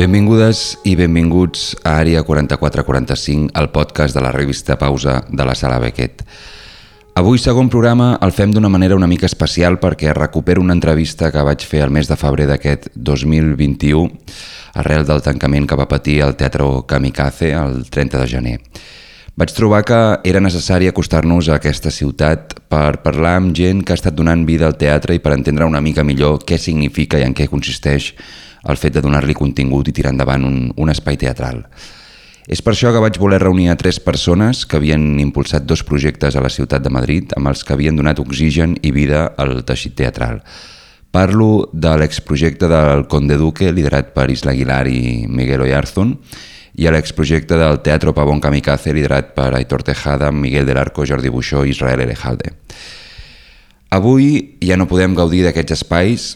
Benvingudes i benvinguts a Àrea 4445, el podcast de la revista Pausa de la Sala Beckett. Avui, segon programa, el fem d'una manera una mica especial perquè recupero una entrevista que vaig fer el mes de febrer d'aquest 2021 arrel del tancament que va patir el Teatre Kamikaze el 30 de gener. Vaig trobar que era necessari acostar-nos a aquesta ciutat per parlar amb gent que ha estat donant vida al teatre i per entendre una mica millor què significa i en què consisteix el fet de donar-li contingut i tirar endavant un, un espai teatral. És per això que vaig voler reunir a tres persones que havien impulsat dos projectes a la ciutat de Madrid amb els que havien donat oxigen i vida al teixit teatral. Parlo de l'exprojecte del Conde Duque, liderat per Isla Aguilar i Miguel Oyarzun, i a l'exprojecte del Teatro Pavón Kamikaze, liderat per Aitor Tejada, Miguel del Arco, Jordi Buixó i Israel Erejalde. Avui ja no podem gaudir d'aquests espais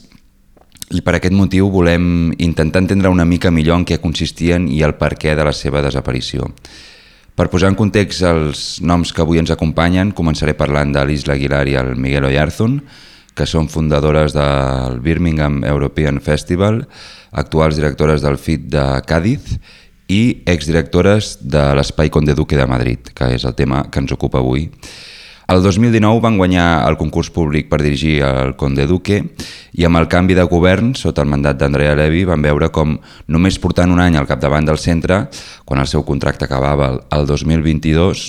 i per aquest motiu volem intentar entendre una mica millor en què consistien i el perquè de la seva desaparició. Per posar en context els noms que avui ens acompanyen, començaré parlant de l'Isla Aguilar i el Miguel Oyarzun, que són fundadores del Birmingham European Festival, actuals directores del FIT de Càdiz i exdirectores de l'Espai Conde Duque de Madrid, que és el tema que ens ocupa avui. El 2019 van guanyar el concurs públic per dirigir el Conde Duque i amb el canvi de govern, sota el mandat d'Andrea Levy, van veure com només portant un any al capdavant del centre, quan el seu contracte acabava el 2022,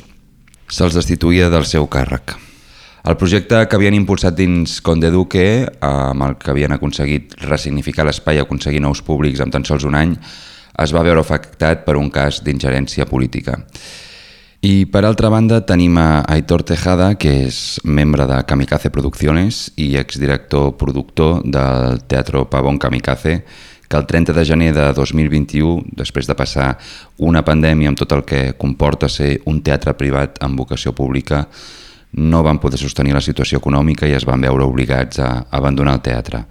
se'ls destituïa del seu càrrec. El projecte que havien impulsat dins Conde Duque, amb el que havien aconseguit ressignificar l'espai i aconseguir nous públics en tan sols un any, es va veure afectat per un cas d'ingerència política. I per altra banda tenim a Aitor Tejada, que és membre de Kamikaze Producciones i exdirector productor del Teatro Pavón Kamikaze, que el 30 de gener de 2021, després de passar una pandèmia amb tot el que comporta ser un teatre privat amb vocació pública, no van poder sostenir la situació econòmica i es van veure obligats a abandonar el teatre.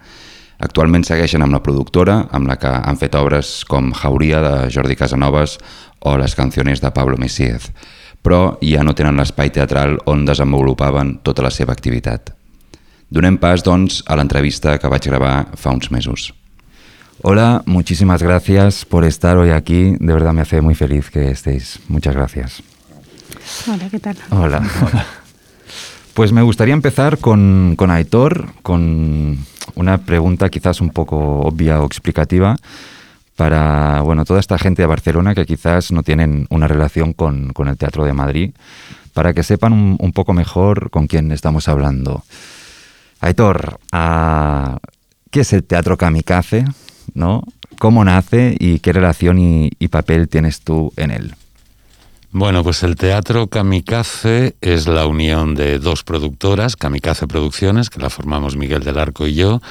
Actualment segueixen amb la productora, amb la que han fet obres com Jauria de Jordi Casanovas o les canciones de Pablo Messiez però ja no tenen l'espai teatral on desenvolupaven tota la seva activitat. Donem pas, doncs, a la entrevista que vaig grabar fa uns mesos. Hola, muchísimas gracias por estar hoy aquí. De verdad me hace muy feliz que estéis. Muchas gracias. Hola, ¿qué tal? Hola. Hola. Pues me gustaría empezar con, con Aitor, con una pregunta quizás un poco obvia o explicativa para bueno, toda esta gente de Barcelona que quizás no tienen una relación con, con el Teatro de Madrid, para que sepan un, poco mejor con quién estamos hablando. Aitor, uh, ¿qué es el Teatro Kamikaze? ¿no? ¿Cómo nace y qué relación y, y papel tienes tú en él? Bueno, pues el Teatro Kamikaze es la unión de dos productoras, Kamikaze Producciones, que la formamos Miguel del Arco y yo,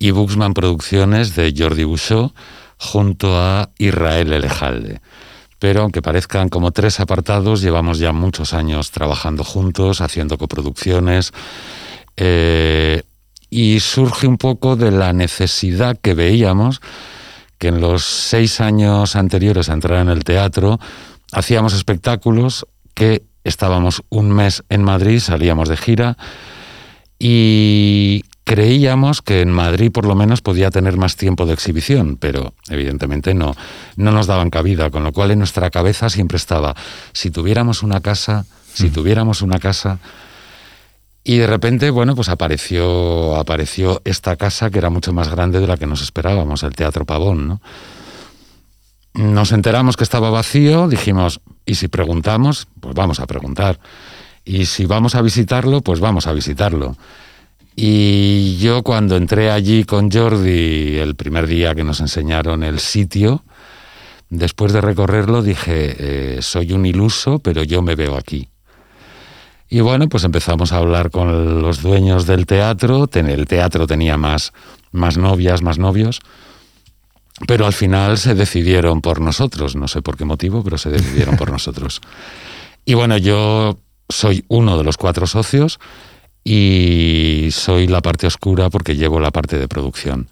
y Buxman Producciones de Jordi Bouchot, junto a Israel Elejalde. Pero aunque parezcan como tres apartados, llevamos ya muchos años trabajando juntos, haciendo coproducciones, eh, y surge un poco de la necesidad que veíamos que en los seis años anteriores a entrar en el teatro hacíamos espectáculos que estábamos un mes en Madrid, salíamos de gira y creíamos que en Madrid por lo menos podía tener más tiempo de exhibición, pero evidentemente no, no nos daban cabida, con lo cual en nuestra cabeza siempre estaba, si tuviéramos una casa, si tuviéramos una casa, y de repente, bueno, pues apareció, apareció esta casa que era mucho más grande de la que nos esperábamos, el Teatro Pavón, ¿no? Nos enteramos que estaba vacío, dijimos, ¿y si preguntamos? Pues vamos a preguntar. Y si vamos a visitarlo, pues vamos a visitarlo. Y yo cuando entré allí con Jordi el primer día que nos enseñaron el sitio, después de recorrerlo dije, eh, soy un iluso, pero yo me veo aquí. Y bueno, pues empezamos a hablar con los dueños del teatro, el teatro tenía más, más novias, más novios, pero al final se decidieron por nosotros, no sé por qué motivo, pero se decidieron por nosotros. Y bueno, yo soy uno de los cuatro socios, y soy la parte oscura porque llevo la parte de producción.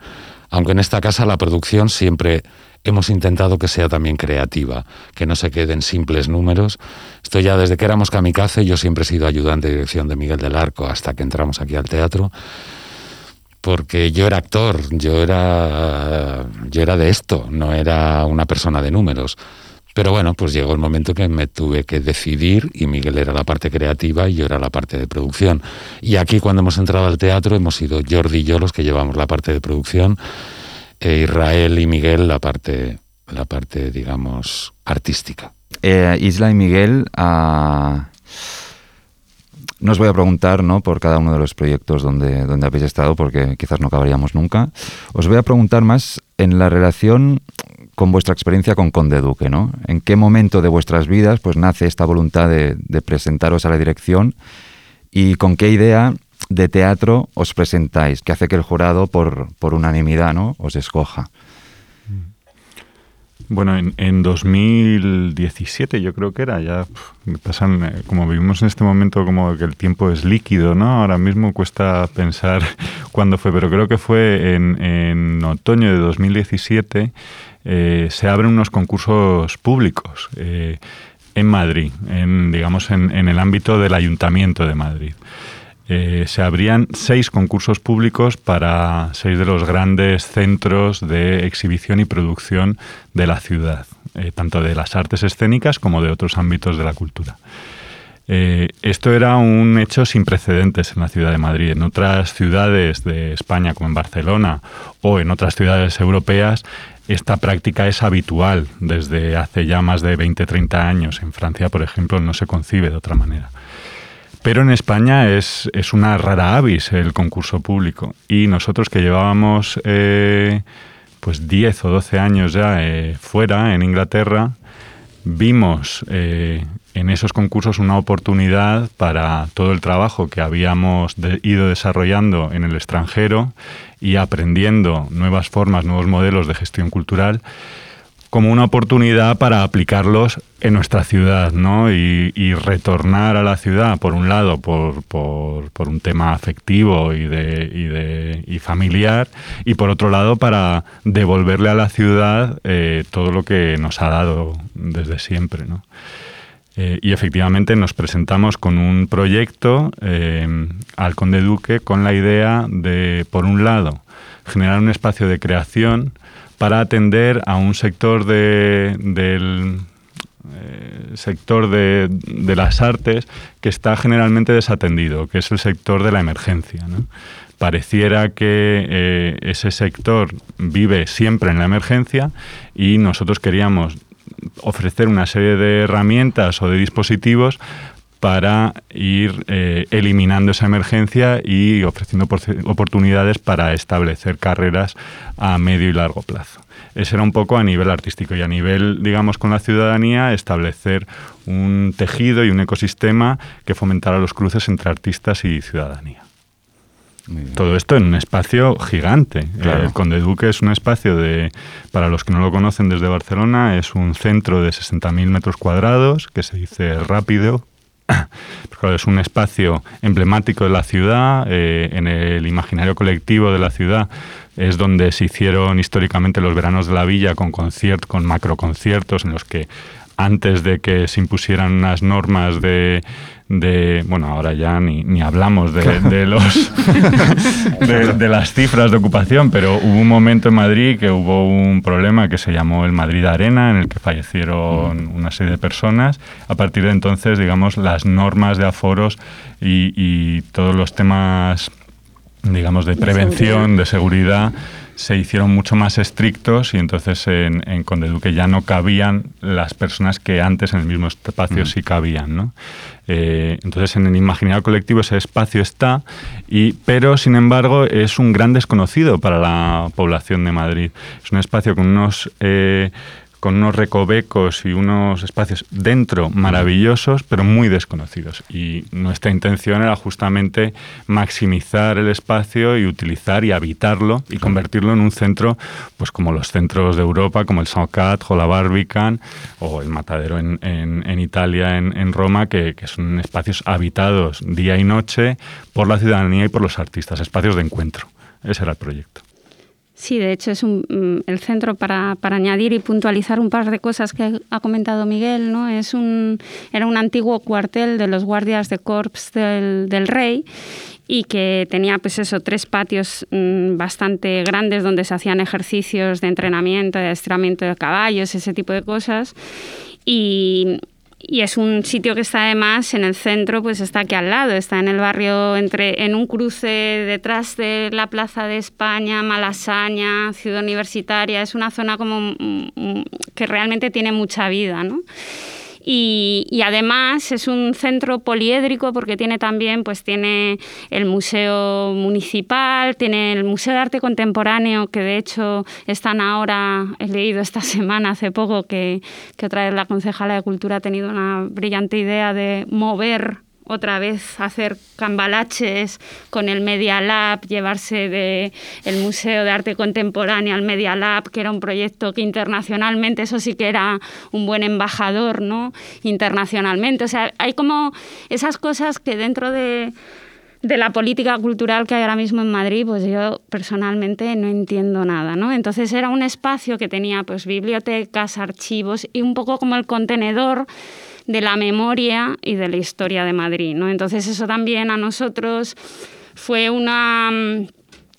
Aunque en esta casa la producción siempre hemos intentado que sea también creativa, que no se queden simples números. Esto ya desde que éramos kamikaze, yo siempre he sido ayudante de dirección de Miguel del Arco hasta que entramos aquí al teatro. porque yo era actor, yo era, yo era de esto, no era una persona de números. Pero bueno, pues llegó el momento que me tuve que decidir y Miguel era la parte creativa y yo era la parte de producción. Y aquí cuando hemos entrado al teatro hemos sido Jordi y yo los que llevamos la parte de producción, e Israel y Miguel la parte, la parte digamos, artística. Eh, Isla y Miguel, uh, no os voy a preguntar ¿no? por cada uno de los proyectos donde, donde habéis estado, porque quizás no acabaríamos nunca. Os voy a preguntar más en la relación con vuestra experiencia con Conde Duque, ¿no? ¿En qué momento de vuestras vidas pues, nace esta voluntad de, presentaros a la dirección y con qué idea de teatro os presentáis, que hace que el jurado, por, unanimidad, ¿no? os escoja? Bueno, en, en, 2017 yo creo que era, ya pasan, eh, como vivimos en este momento como que el tiempo es líquido, ¿no? Ahora mismo cuesta pensar cuándo fue, pero creo que fue en otoño de 2017 eh, se abren unos concursos públicos eh, en Madrid, en, digamos en, el ámbito del Ayuntamiento de Madrid. Eh, se abrían seis concursos públicos para seis de los grandes centros de exhibición y producción de la ciudad, tanto de las artes escénicas como de otros ámbitos de la cultura. Esto era un hecho sin precedentes en la ciudad de Madrid. En otras ciudades de España, como en Barcelona o en otras ciudades europeas, esta práctica es habitual desde hace ya más de 20-30 años. En Francia, por ejemplo, no se concibe de otra manera. Pero en España es, es, una rara avis el concurso público. Y nosotros que llevábamos eh, pues 10 o 12 años ya eh, fuera, en Inglaterra, vimos eh, en esos concursos una oportunidad para todo el trabajo que habíamos ido desarrollando en el extranjero y aprendiendo nuevas formas, nuevos modelos de gestión cultural como una oportunidad para aplicarlos en nuestra ciudad, ¿no? Y, y retornar a la ciudad, por un lado, por, por, por un tema afectivo y, de, y, de, y familiar, y por otro lado, para devolverle a la ciudad eh, todo lo que nos ha dado desde siempre, ¿no? Eh, y efectivamente nos presentamos con un proyecto eh, al Conde Duque con la idea de, por un lado, generar un espacio de creación para atender a un sector de, del eh, sector de, las artes que está generalmente desatendido, que es el sector de la emergencia. Pareciera que eh, ese sector vive siempre en la emergencia y nosotros queríamos ofrecer una serie de herramientas o de dispositivos para ir eh, eliminando esa emergencia y ofreciendo oportunidades para establecer carreras a medio y largo plazo. Ese era un poco a nivel artístico y a nivel, digamos, con la ciudadanía, establecer un tejido y un ecosistema que fomentara los cruces entre artistas y ciudadanía. Todo esto en un espacio gigante. Claro. El Conde Duque es un espacio de, para los que no lo conocen desde Barcelona, es un centro de 60.000 metros cuadrados, que se dice rápido, es un espacio emblemático de la ciudad, eh, en el imaginario colectivo de la ciudad es donde se hicieron históricamente los veranos de la villa con, conciertos, con macroconciertos en los que antes de que se impusieran unas normas de, de bueno, ahora ya ni, ni hablamos de, de los de, de, las cifras de ocupación, pero hubo un momento en Madrid que hubo un problema que se llamó el Madrid Arena, en el que fallecieron una serie de personas. A partir de entonces, digamos, las normas de aforos y, y todos los temas digamos, de prevención, de seguridad, se hicieron mucho más estrictos y entonces en, en Conde Duque ya no cabían las personas que antes en el mismo espacio sí cabían. ¿no? Eh, entonces en el imaginario colectivo ese espacio está, y, pero sin embargo es un gran desconocido para la población de Madrid. Es un espacio con unos... Eh, con unos recovecos y unos espacios dentro maravillosos, pero muy desconocidos. Y nuestra intención era justamente maximizar el espacio y utilizar y habitarlo y convertirlo en un centro, pues como los centros de Europa, como el Saucat o la Barbican o el Matadero en, en, en Italia, en, en Roma, que, que son espacios habitados día y noche por la ciudadanía y por los artistas, espacios de encuentro. Ese era el proyecto. Sí, de hecho es un, mm, el centro para, para, añadir y puntualizar un par de cosas que ha comentado Miguel. ¿no? Es un, era un antiguo cuartel de los guardias de corps del, del rey y que tenía pues eso, tres patios mm, bastante grandes donde se hacían ejercicios de entrenamiento, de estiramiento de caballos, ese tipo de cosas. Y, y es un sitio que está además en el centro, pues está aquí al lado, está en el barrio entre en un cruce detrás de la Plaza de España, Malasaña, Ciudad Universitaria, es una zona como que realmente tiene mucha vida, ¿no? Y, además es un centro poliédrico porque tiene también pues tiene el museo municipal tiene el museo de arte contemporáneo que de hecho están ahora he leído esta semana hace poco que, que otra vez la concejala de cultura ha tenido una brillante idea de mover otra vez hacer cambalaches con el Media Lab, llevarse de el Museo de Arte Contemporáneo al Media Lab, que era un proyecto que internacionalmente, eso sí que era un buen embajador, ¿no? Internacionalmente. O sea, hay como esas cosas que dentro de de la política cultural que hay ahora mismo en Madrid, pues yo personalmente no entiendo nada, ¿no? Entonces era un espacio que tenía pues bibliotecas, archivos y un poco como el contenedor de la memoria y de la historia de Madrid. ¿no? Entonces eso también a nosotros fue una mm,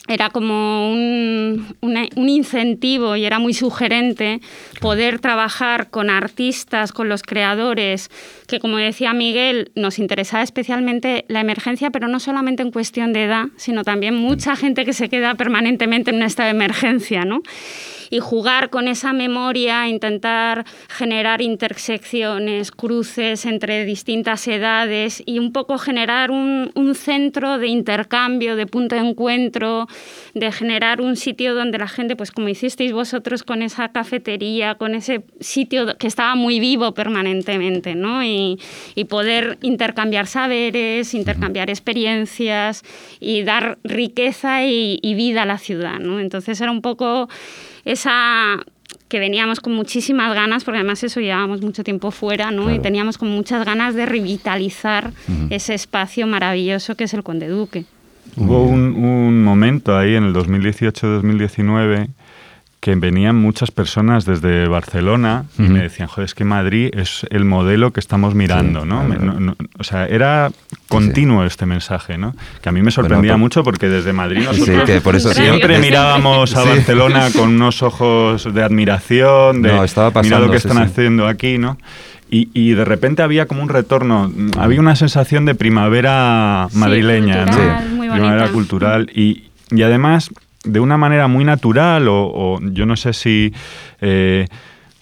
era como un, un, incentivo y era muy sugerente poder trabajar con artistas, con los creadores, que como decía Miguel, nos interesaba especialmente la emergencia, pero no solamente en cuestión de edad, sino también mucha gente que se queda permanentemente en un estado de emergencia, ¿no? y jugar con esa memoria, intentar generar intersecciones, cruces entre distintas edades y un poco generar un, centro de intercambio, de punto de encuentro, de generar un sitio donde la gente, pues como hicisteis vosotros con esa cafetería, con ese sitio que estaba muy vivo permanentemente, ¿no? Y, poder intercambiar saberes, intercambiar experiencias y dar riqueza y, y vida a la ciudad, ¿no? Entonces era un poco esa que veníamos con muchísimas ganas, porque además eso llevábamos mucho tiempo fuera, ¿no? Y teníamos con muchas ganas de revitalizar ese espacio maravilloso que es el Conde Duque. Hubo un, un momento ahí en el 2018-2019 que venían muchas personas desde Barcelona y me decían, joder, es que Madrid es el modelo que estamos mirando, ¿no? O sea, era continuo este mensaje, ¿no? Que a mí me sorprendía mucho porque desde Madrid nosotros que por eso siempre mirábamos a Barcelona con unos ojos de admiración, de estaba mira lo que están haciendo aquí, ¿no? Y, y, de repente había como un retorno, había una sensación de primavera madrileña, ¿no? Primavera cultural y, y además de una manera muy natural o, yo no sé si... Eh,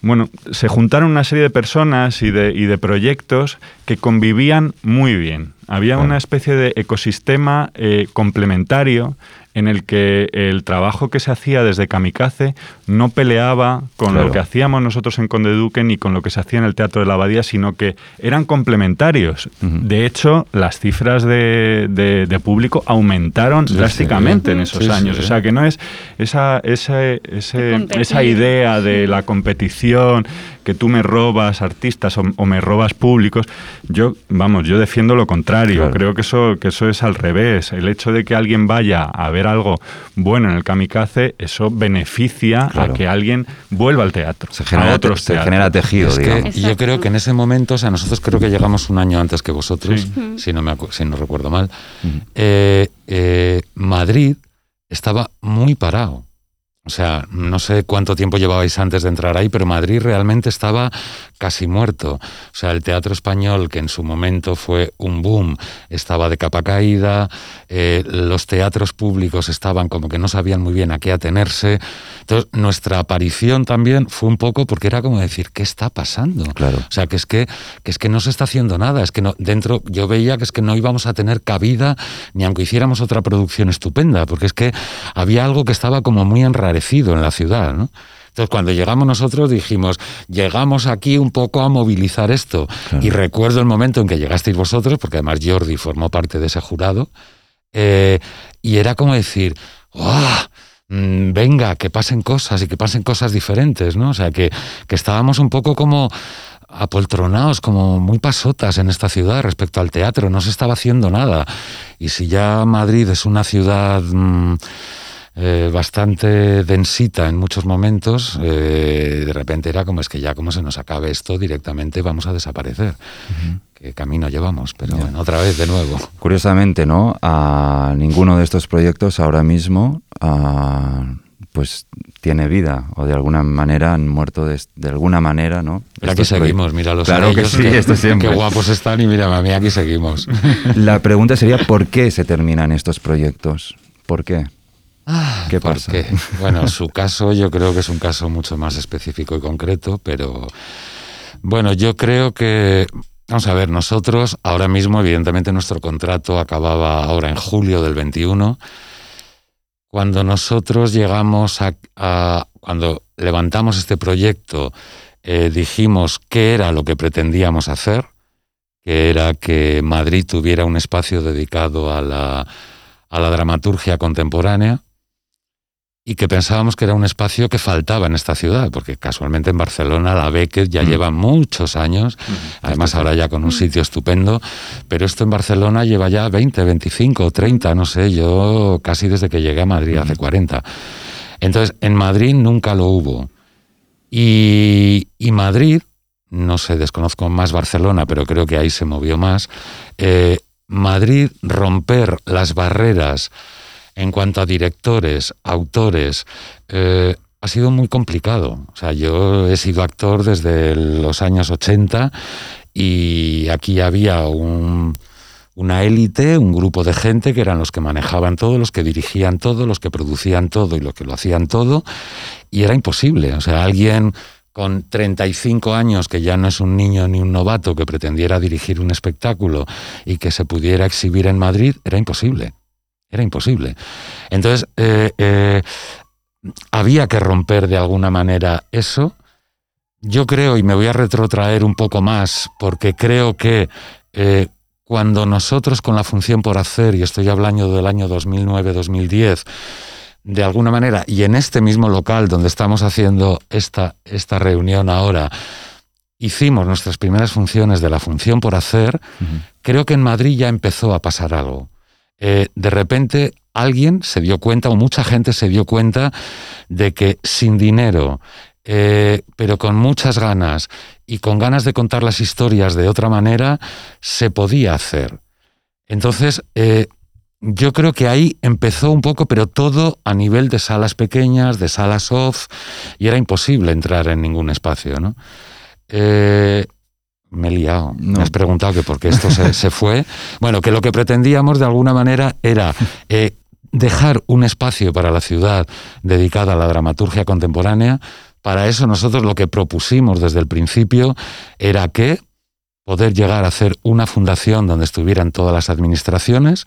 bueno, se juntaron una serie de personas y de, y de proyectos que convivían muy bien. Había una especie de ecosistema eh, complementario en el que el trabajo que se hacía desde Kamikaze no peleaba con lo que hacíamos nosotros en Conde Duque ni con lo que se hacía en el Teatro de la Abadía, sino que eran complementarios. De hecho, las cifras de, público aumentaron drásticamente en esos años. o sea, que no es esa, ese, esa idea de la competición, que tú me robas artistas o, me robas públicos. Yo, vamos, yo defiendo lo contrario. Creo que eso, que eso es al revés. El hecho de que alguien vaya a ver algo bueno en el kamikaze, eso beneficia a que alguien vuelva al teatro. Se genera, se genera tejido. yo creo que en ese momento, o sea, nosotros creo que llegamos un año antes que vosotros, si, no me si no recuerdo mal. Eh, eh, Madrid estaba muy parado. O sea, no sé cuánto tiempo llevabais antes de entrar ahí, pero Madrid realmente estaba casi muerto. O sea, el teatro español, que en su momento fue un boom, estaba de capa caída, eh, los teatros públicos estaban como que no sabían muy bien a qué atenerse. Entonces, nuestra aparición también fue un poco porque era como decir, ¿qué está pasando? Claro. O sea, que es que, que es que no se está haciendo nada, es que no, dentro yo veía que es que no íbamos a tener cabida ni aunque hiciéramos otra producción estupenda, porque es que había algo que estaba como muy enrarecido en la ciudad, ¿no? Entonces, cuando llegamos nosotros dijimos, llegamos aquí un poco a movilizar esto. Y recuerdo el momento en que llegasteis vosotros, porque además Jordi formó parte de ese jurado, eh, y era como decir, mm, venga, que pasen cosas y que pasen cosas diferentes, ¿no? O sea, que, que estábamos un poco como apoltronados, como muy pasotas en esta ciudad respecto al teatro, no se estaba haciendo nada. Y si ya Madrid es una ciudad... Mm, eh, bastante densita en muchos momentos, eh, de repente era como es que ya como se nos acabe esto, directamente vamos a desaparecer. ¿Qué camino llevamos? Pero bueno, otra vez de nuevo. Curiosamente, ¿no? A ninguno de estos proyectos ahora mismo pues tiene vida o de alguna manera han muerto de, alguna manera, ¿no? Pero aquí seguimos, mira los claro que sí, esto siempre. Qué guapos están y mira, a mí aquí seguimos. La pregunta sería ¿por qué se terminan estos proyectos? ¿Por qué? Ah, ¿Qué pasa? Bueno, su caso yo creo que es un caso mucho más específico y concreto, pero bueno, yo creo que Vamos a ver, nosotros ahora mismo, evidentemente, nuestro contrato acababa ahora en julio del 21. Cuando nosotros llegamos a, cuando levantamos este proyecto, eh, dijimos qué era lo que pretendíamos hacer, que era que Madrid tuviera un espacio dedicado a la, a la dramaturgia contemporánea y que pensábamos que era un espacio que faltaba en esta ciudad, porque casualmente en Barcelona la Beckett ya mm. lleva muchos años, mm, además ahora ya con un sitio estupendo, pero esto en Barcelona lleva ya 20, 25, 30, no sé, yo casi desde que llegué a Madrid hace 40. Mm. Entonces, en Madrid nunca lo hubo. Y, Madrid, no sé, desconozco más Barcelona, pero creo que ahí se movió más, eh, Madrid romper las barreras en cuanto a directores, autores, eh, ha sido muy complicado. O sea, yo he sido actor desde los años 80 y aquí había una élite, un grupo de gente que eran los que manejaban todo, los que dirigían todo, los que producían todo y los que lo hacían todo, y era imposible. O sea, alguien con 35 años, que ya no es un niño ni un novato, que pretendiera dirigir un espectáculo y que se pudiera exhibir en Madrid, era imposible. Era imposible. Entonces, eh, eh, había que romper de alguna manera eso. Yo creo, y me voy a retrotraer un poco más, porque creo que eh, cuando nosotros con la función por hacer, y estoy hablando del año 2009-2010, de alguna manera, y en este mismo local donde estamos haciendo esta, esta reunión ahora, hicimos nuestras primeras funciones de la función por hacer, creo que en Madrid ya empezó a pasar algo. Eh, de repente alguien se dio cuenta, o mucha gente se dio cuenta, de que sin dinero, eh, pero con muchas ganas y con ganas de contar las historias de otra manera, se podía hacer. Entonces, eh, yo creo que ahí empezó un poco, pero todo a nivel de salas pequeñas, de salas off, y era imposible entrar en ningún espacio. ¿no? Me he liado. Me has preguntado que por qué esto se, fue. Bueno, que lo que pretendíamos de alguna manera era eh, dejar un espacio para la ciudad dedicada a la dramaturgia contemporánea. Para eso nosotros lo que propusimos desde el principio era que poder llegar a hacer una fundación donde estuvieran todas las administraciones,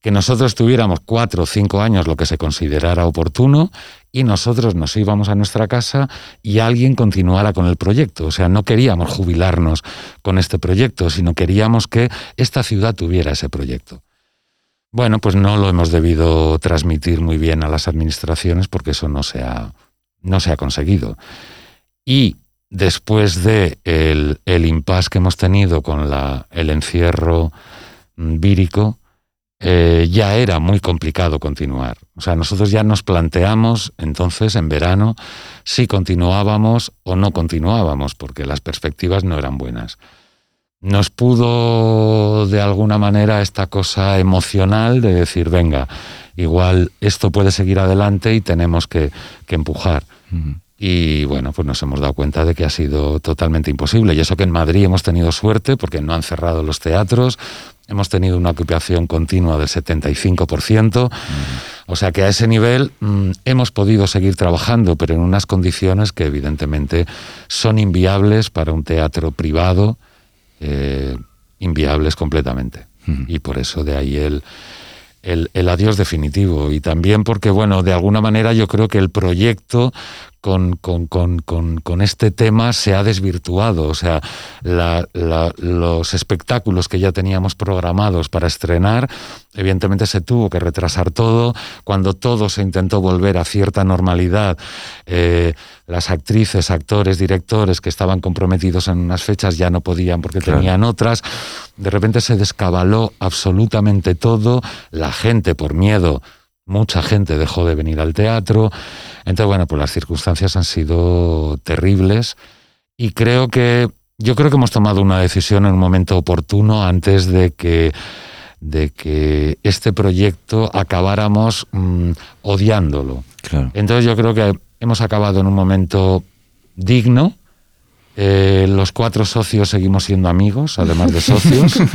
que nosotros tuviéramos cuatro o cinco años lo que se considerara oportuno y nosotros nos íbamos a nuestra casa y alguien continuara con el proyecto. O sea, no queríamos jubilarnos con este proyecto, sino queríamos que esta ciudad tuviera ese proyecto. Bueno, pues no lo hemos debido transmitir muy bien a las administraciones porque eso no se ha, no se ha conseguido. Y después de el, impasse que hemos tenido con la, el encierro vírico, eh, ya era muy complicado continuar. O sea, nosotros ya nos planteamos entonces en verano si continuábamos o no continuábamos, porque las perspectivas no eran buenas. Nos pudo de alguna manera esta cosa emocional de decir, venga, igual esto puede seguir adelante y tenemos que, empujar. Y bueno, pues nos hemos dado cuenta de que ha sido totalmente imposible. Y eso que en Madrid hemos tenido suerte porque no han cerrado los teatros, hemos tenido una ocupación continua del 75%, o sea que a ese nivel mm, hemos podido seguir trabajando, pero en unas condiciones que evidentemente son inviables para un teatro privado, eh, inviables completamente. Y por eso de ahí el, el, el, adiós definitivo. Y también porque, bueno, de alguna manera yo creo que el proyecto con, con, este tema se ha desvirtuado. O sea, los espectáculos que ya teníamos programados para estrenar, evidentemente se tuvo que retrasar todo. Cuando todo se intentó volver a cierta normalidad, eh, las actrices, actores, directores que estaban comprometidos en unas fechas ya no podían porque tenían otras. De repente se descabaló absolutamente todo. La gente, por miedo, mucha gente dejó de venir al teatro. Entonces, bueno, pues las circunstancias han sido terribles y creo que yo creo que hemos tomado una decisión en un momento oportuno antes de que de que este proyecto acabáramos mm, odiándolo. Entonces yo creo que hemos acabado en un momento digno, eh, los cuatro socios seguimos siendo amigos, además de socios.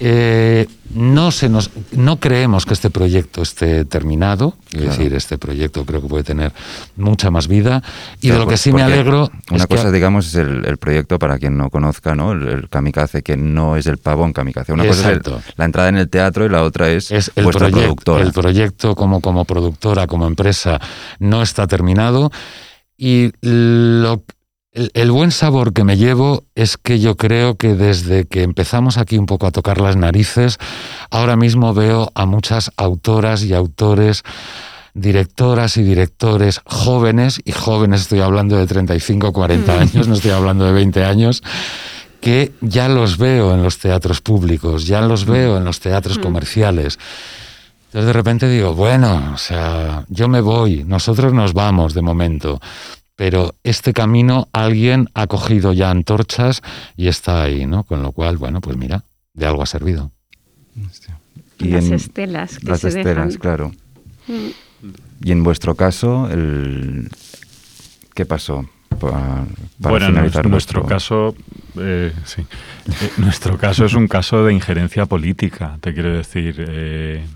Eh, no, se nos, no creemos que este proyecto esté terminado, es decir, este proyecto creo que puede tener mucha más vida. Y de lo que sí me alegro. Una cosa, digamos, es el, proyecto, para quien no conozca, ¿no? El, kamikaze, que no es el pavón kamikaze. Una cosa es la entrada en el teatro y la otra es, es el vuestra productora. El proyecto como, como productora, como empresa, no está terminado. Y lo, el, buen sabor que me llevo es que yo creo que desde que empezamos aquí un poco a tocar las narices, ahora mismo veo a muchas autoras y autores, directoras y directores jóvenes, y jóvenes estoy hablando de 35, 40 mm. años, no estoy hablando de 20 años, que ya los veo en los teatros públicos, ya los veo en los teatros comerciales. Entonces de repente digo, bueno, o sea, yo me voy, nosotros nos vamos de momento, pero este camino alguien ha cogido ya antorchas y está ahí, ¿no? Con lo cual, bueno, pues mira, de algo ha servido. Y las estelas. las estelas, claro. Mm. Y en vuestro caso, el... ¿qué pasó? Para, bueno, finalizar nuestro, caso, eh, sí. Eh, nuestro caso es un caso de injerencia política, te quiero decir. Eh,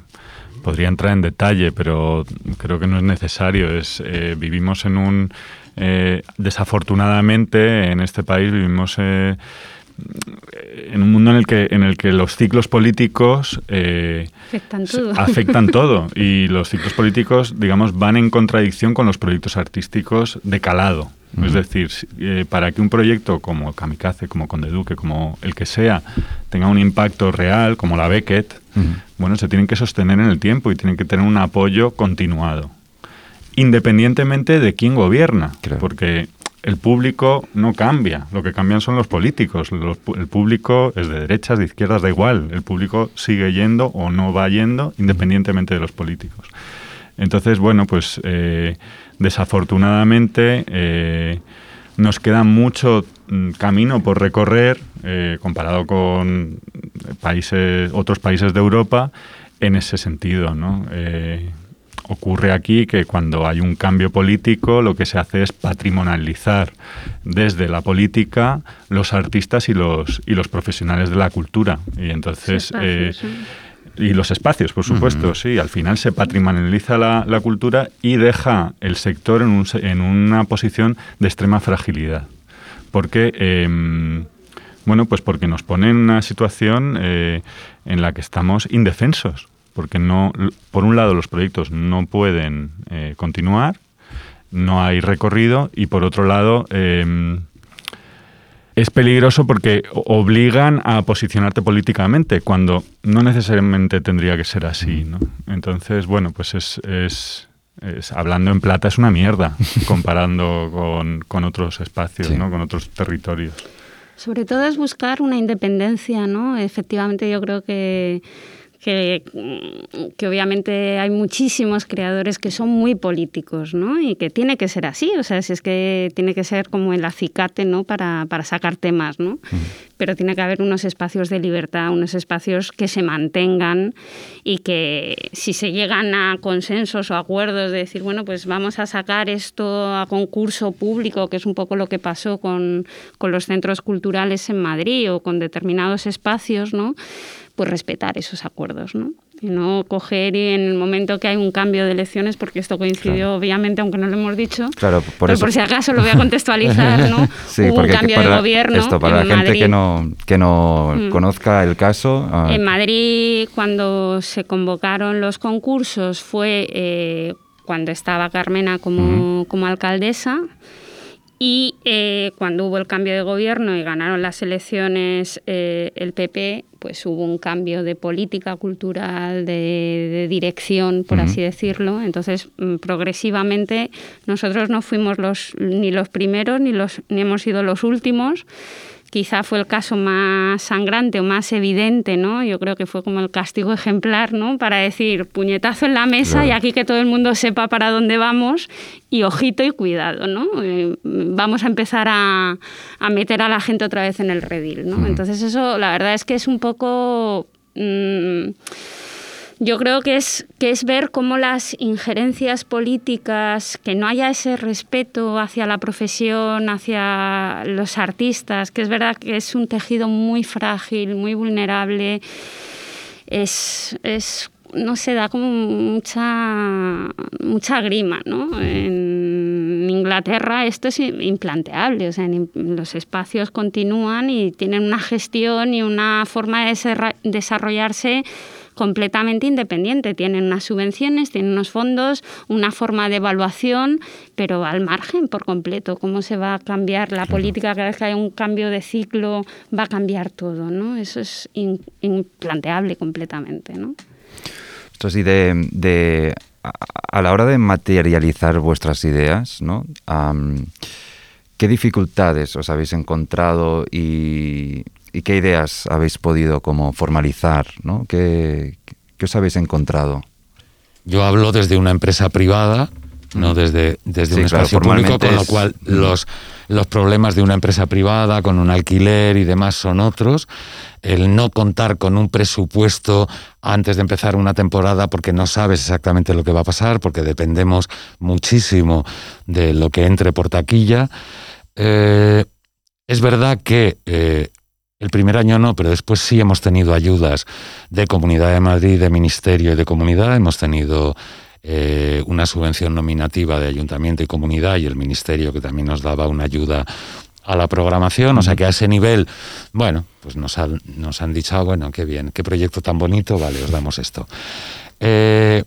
podría entrar en detalle, pero creo que no es necesario. Es, vivimos en un eh, desafortunadamente en este país vivimos eh, en un mundo en el que en el que los ciclos políticos eh, afectan, todo. y los ciclos políticos digamos van en contradicción con los proyectos artísticos de calado. Es decir para que un proyecto como Kamikaze como Conde Duque como el que sea tenga un impacto real como la Beckett bueno se tienen que sostener en el tiempo y tienen que tener un apoyo continuado independientemente de quién gobierna, porque el público no cambia, lo que cambian son los políticos. el público es de derechas, de izquierdas, da igual. El público sigue yendo o no va yendo independientemente de los políticos. Entonces, bueno, pues eh, desafortunadamente eh, nos queda mucho mm, camino por recorrer eh, comparado con países, otros países de Europa en ese sentido, ¿no? Ocurre aquí que cuando hay un cambio político lo que se hace es patrimonializar desde la política los artistas y los, y los profesionales de la cultura. Y entonces... Eh, y los espacios, por supuesto, sí. Al final se patrimonializa la, la, cultura y deja el sector en, un, en, una posición de extrema fragilidad. Porque, em, bueno, pues porque nos pone en una situación eh, en la que estamos indefensos porque no, por un lado los proyectos no pueden eh, continuar, no hay recorrido y por otro lado em, es peligroso porque obligan a posicionarte políticamente cuando no necesariamente tendría que ser así. ¿no? Entonces, bueno, pues es, es, hablando en plata es una mierda comparando con, con otros espacios, ¿no? con otros territorios. Sobre todo es buscar una independencia, ¿no? Efectivamente yo creo que que, que, obviamente hay muchísimos creadores que son muy políticos, ¿no? Y que tiene que ser así, o sea, si es que tiene que ser como el acicate, ¿no? Para, para sacar temas, ¿no? Pero tiene que haber unos espacios de libertad, unos espacios que se mantengan y que si se llegan a consensos o acuerdos de decir, bueno, pues vamos a sacar esto a concurso público, que es un poco lo que pasó con, con los centros culturales en Madrid o con determinados espacios, ¿no? Pues respetar esos acuerdos, ¿no? Y no coger y en el momento que hay un cambio de elecciones, porque esto coincidió obviamente, aunque no lo hemos dicho, claro, por pero por si acaso lo voy a contextualizar, ¿no? sí, un cambio de gobierno. Esto, para la gente que no, que no mm. conozca el caso. Ah, en Madrid, cuando se convocaron los concursos, fue eh, cuando estaba Carmena como, como alcaldesa. Y eh, cuando hubo el cambio de gobierno y ganaron las elecciones eh, el PP, pues hubo un cambio de política cultural, de, dirección, por así decirlo. Entonces, mm, progresivamente, nosotros no fuimos los, ni los primeros ni, los, ni hemos sido los últimos quizá fue el caso más sangrante o más evidente, ¿no? Yo creo que fue como el castigo ejemplar, ¿no? Para decir, puñetazo en la mesa y aquí que todo el mundo sepa para dónde vamos y ojito y cuidado, ¿no? Eh, vamos a empezar a, meter a la gente otra vez en el redil, ¿no? Entonces eso, la verdad es que es un poco... Mm, yo creo que es, que es ver cómo las injerencias políticas, que no haya ese respeto hacia la profesión, hacia los artistas, que es verdad que es un tejido muy frágil, muy vulnerable, es, es no se da como mucha, mucha grima, ¿no? En Inglaterra esto es implanteable, o sea, los espacios continúan y tienen una gestión y una forma de desarrollarse completamente independiente. Tienen unas subvenciones, tienen unos fondos, una forma de evaluación, pero al margen por completo. ¿Cómo se va a cambiar la política? Cada vez que hay un cambio de ciclo va a cambiar todo, ¿no? Eso es implanteable completamente, ¿no? Esto así de, a, la hora de materializar vuestras ideas, ¿no? ¿Qué dificultades os habéis encontrado y, ¿Y qué ideas habéis podido como formalizar? ¿no? ¿Qué, os habéis encontrado? Yo hablo desde una empresa privada, no desde, desde un espacio público, con lo cual los, los problemas de una empresa privada, con un alquiler y demás son otros. El no contar con un presupuesto antes de empezar una temporada porque no sabes exactamente lo que va a pasar, porque dependemos muchísimo de lo que entre por taquilla. Eh, es verdad que eh, el primer año no, pero después sí hemos tenido ayudas de Comunidad de Madrid, de Ministerio y de Comunidad. Hemos tenido eh, una subvención nominativa de Ayuntamiento y Comunidad y el Ministerio que también nos daba una ayuda a la programación. O sea que a ese nivel, bueno, pues nos han, nos han dicho, ah, bueno, qué bien, qué proyecto tan bonito, vale, os damos esto. Eh,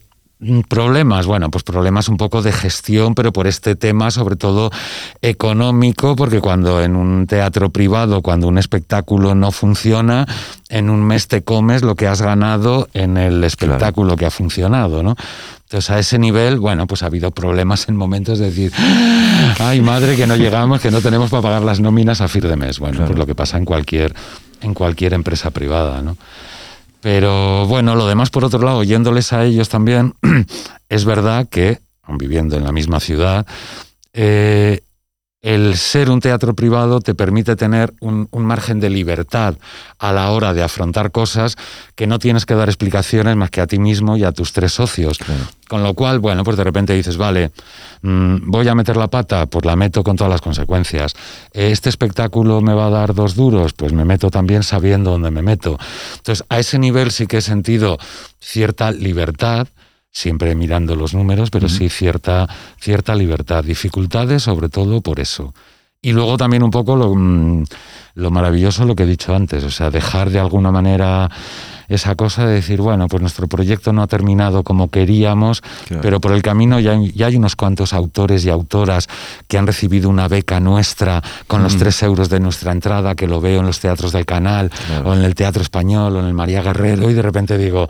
problemas, bueno, pues problemas un poco de gestión, pero por este tema sobre todo económico, porque cuando en un teatro privado, cuando un espectáculo no funciona, en un mes te comes lo que has ganado en el espectáculo que ha funcionado, ¿no? Entonces a ese nivel, bueno, pues ha habido problemas en momentos de decir, ay madre, que no llegamos, que no tenemos para pagar las nóminas a fin de mes. Bueno, pues lo que pasa en cualquier, en cualquier empresa privada, ¿no? Pero bueno, lo demás, por otro lado, oyéndoles a ellos también, es verdad que, viviendo en la misma ciudad, eh, el ser un teatro privado te permite tener un, margen de libertad a la hora de afrontar cosas que no tienes que dar explicaciones más que a ti mismo y a tus tres socios. Con lo cual, bueno, pues de repente dices, vale, mm, voy a meter la pata, pues la meto con todas las consecuencias. Este espectáculo me va a dar dos duros, pues me meto también sabiendo dónde me meto. Entonces, a ese nivel sí que he sentido cierta libertad siempre mirando los números, pero sí cierta, cierta libertad. Dificultades, sobre todo por eso. Y luego también un poco lo, mm, lo maravilloso, lo que he dicho antes, o sea, dejar de alguna manera esa cosa de decir, bueno, pues nuestro proyecto no ha terminado como queríamos, pero por el camino ya, ya, hay unos cuantos autores y autoras que han recibido una beca nuestra con los tres euros de nuestra entrada, que lo veo en los teatros del canal, o en el Teatro Español, o en el María Guerrero, y de repente digo,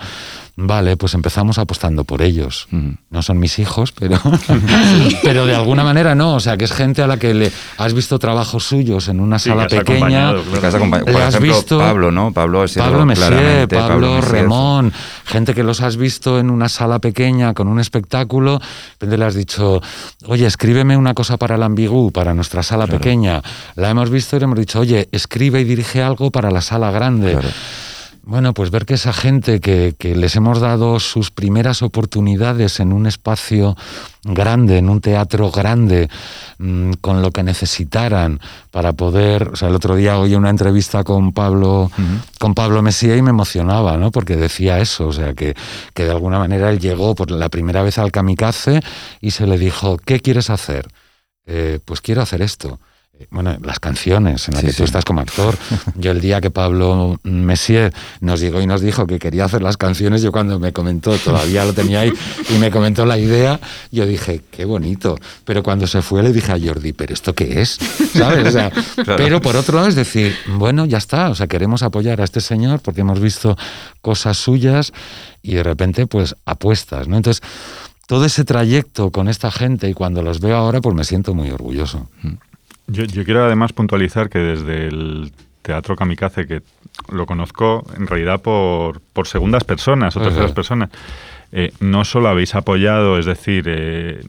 Vale, pues empezamos apostando por ellos. No son mis hijos, pero, pero de alguna manera no. O sea, que es gente a la que le has visto trabajos suyos en una sala pequeña. Por has visto, Pablo, ¿no? Pablo, Pablo Messier, Pablo, Remón, gente que los has visto en una sala pequeña con un espectáculo. De le has dicho, oye, escríbeme una cosa para el ambigú, para nuestra sala pequeña. La hemos visto y le hemos dicho, oye, escribe y dirige algo para la sala grande. Bueno, pues ver que esa gente que, les hemos dado sus primeras oportunidades en un espacio grande, en un teatro grande, mm, con lo que necesitaran para poder. O sea, el otro día oí una entrevista con Pablo, con Pablo Mesía y me emocionaba, ¿no? Porque decía eso, o sea, que, que de alguna manera él llegó por la primera vez al kamikaze y se le dijo, ¿qué quieres hacer? Eh, pues quiero hacer esto bueno, las canciones en las que tú estás como actor. Yo el día que Pablo Messier nos llegó y nos dijo que quería hacer las canciones, yo cuando me comentó, todavía lo tenía ahí, y me comentó la idea, yo dije, qué bonito. Pero cuando se fue le dije a Jordi, ¿pero esto qué es? ¿Sabes? Pero por otro lado es decir, bueno, ya está, o sea, queremos apoyar a este señor porque hemos visto cosas suyas y de repente pues apuestas, ¿no? Entonces, todo ese trayecto con esta gente y cuando los veo ahora, pues me siento muy orgulloso. Yo, quiero además puntualizar que desde el teatro kamikaze, que lo conozco en realidad por, por segundas personas o terceras personas. Eh, no solo habéis apoyado, es decir, eh,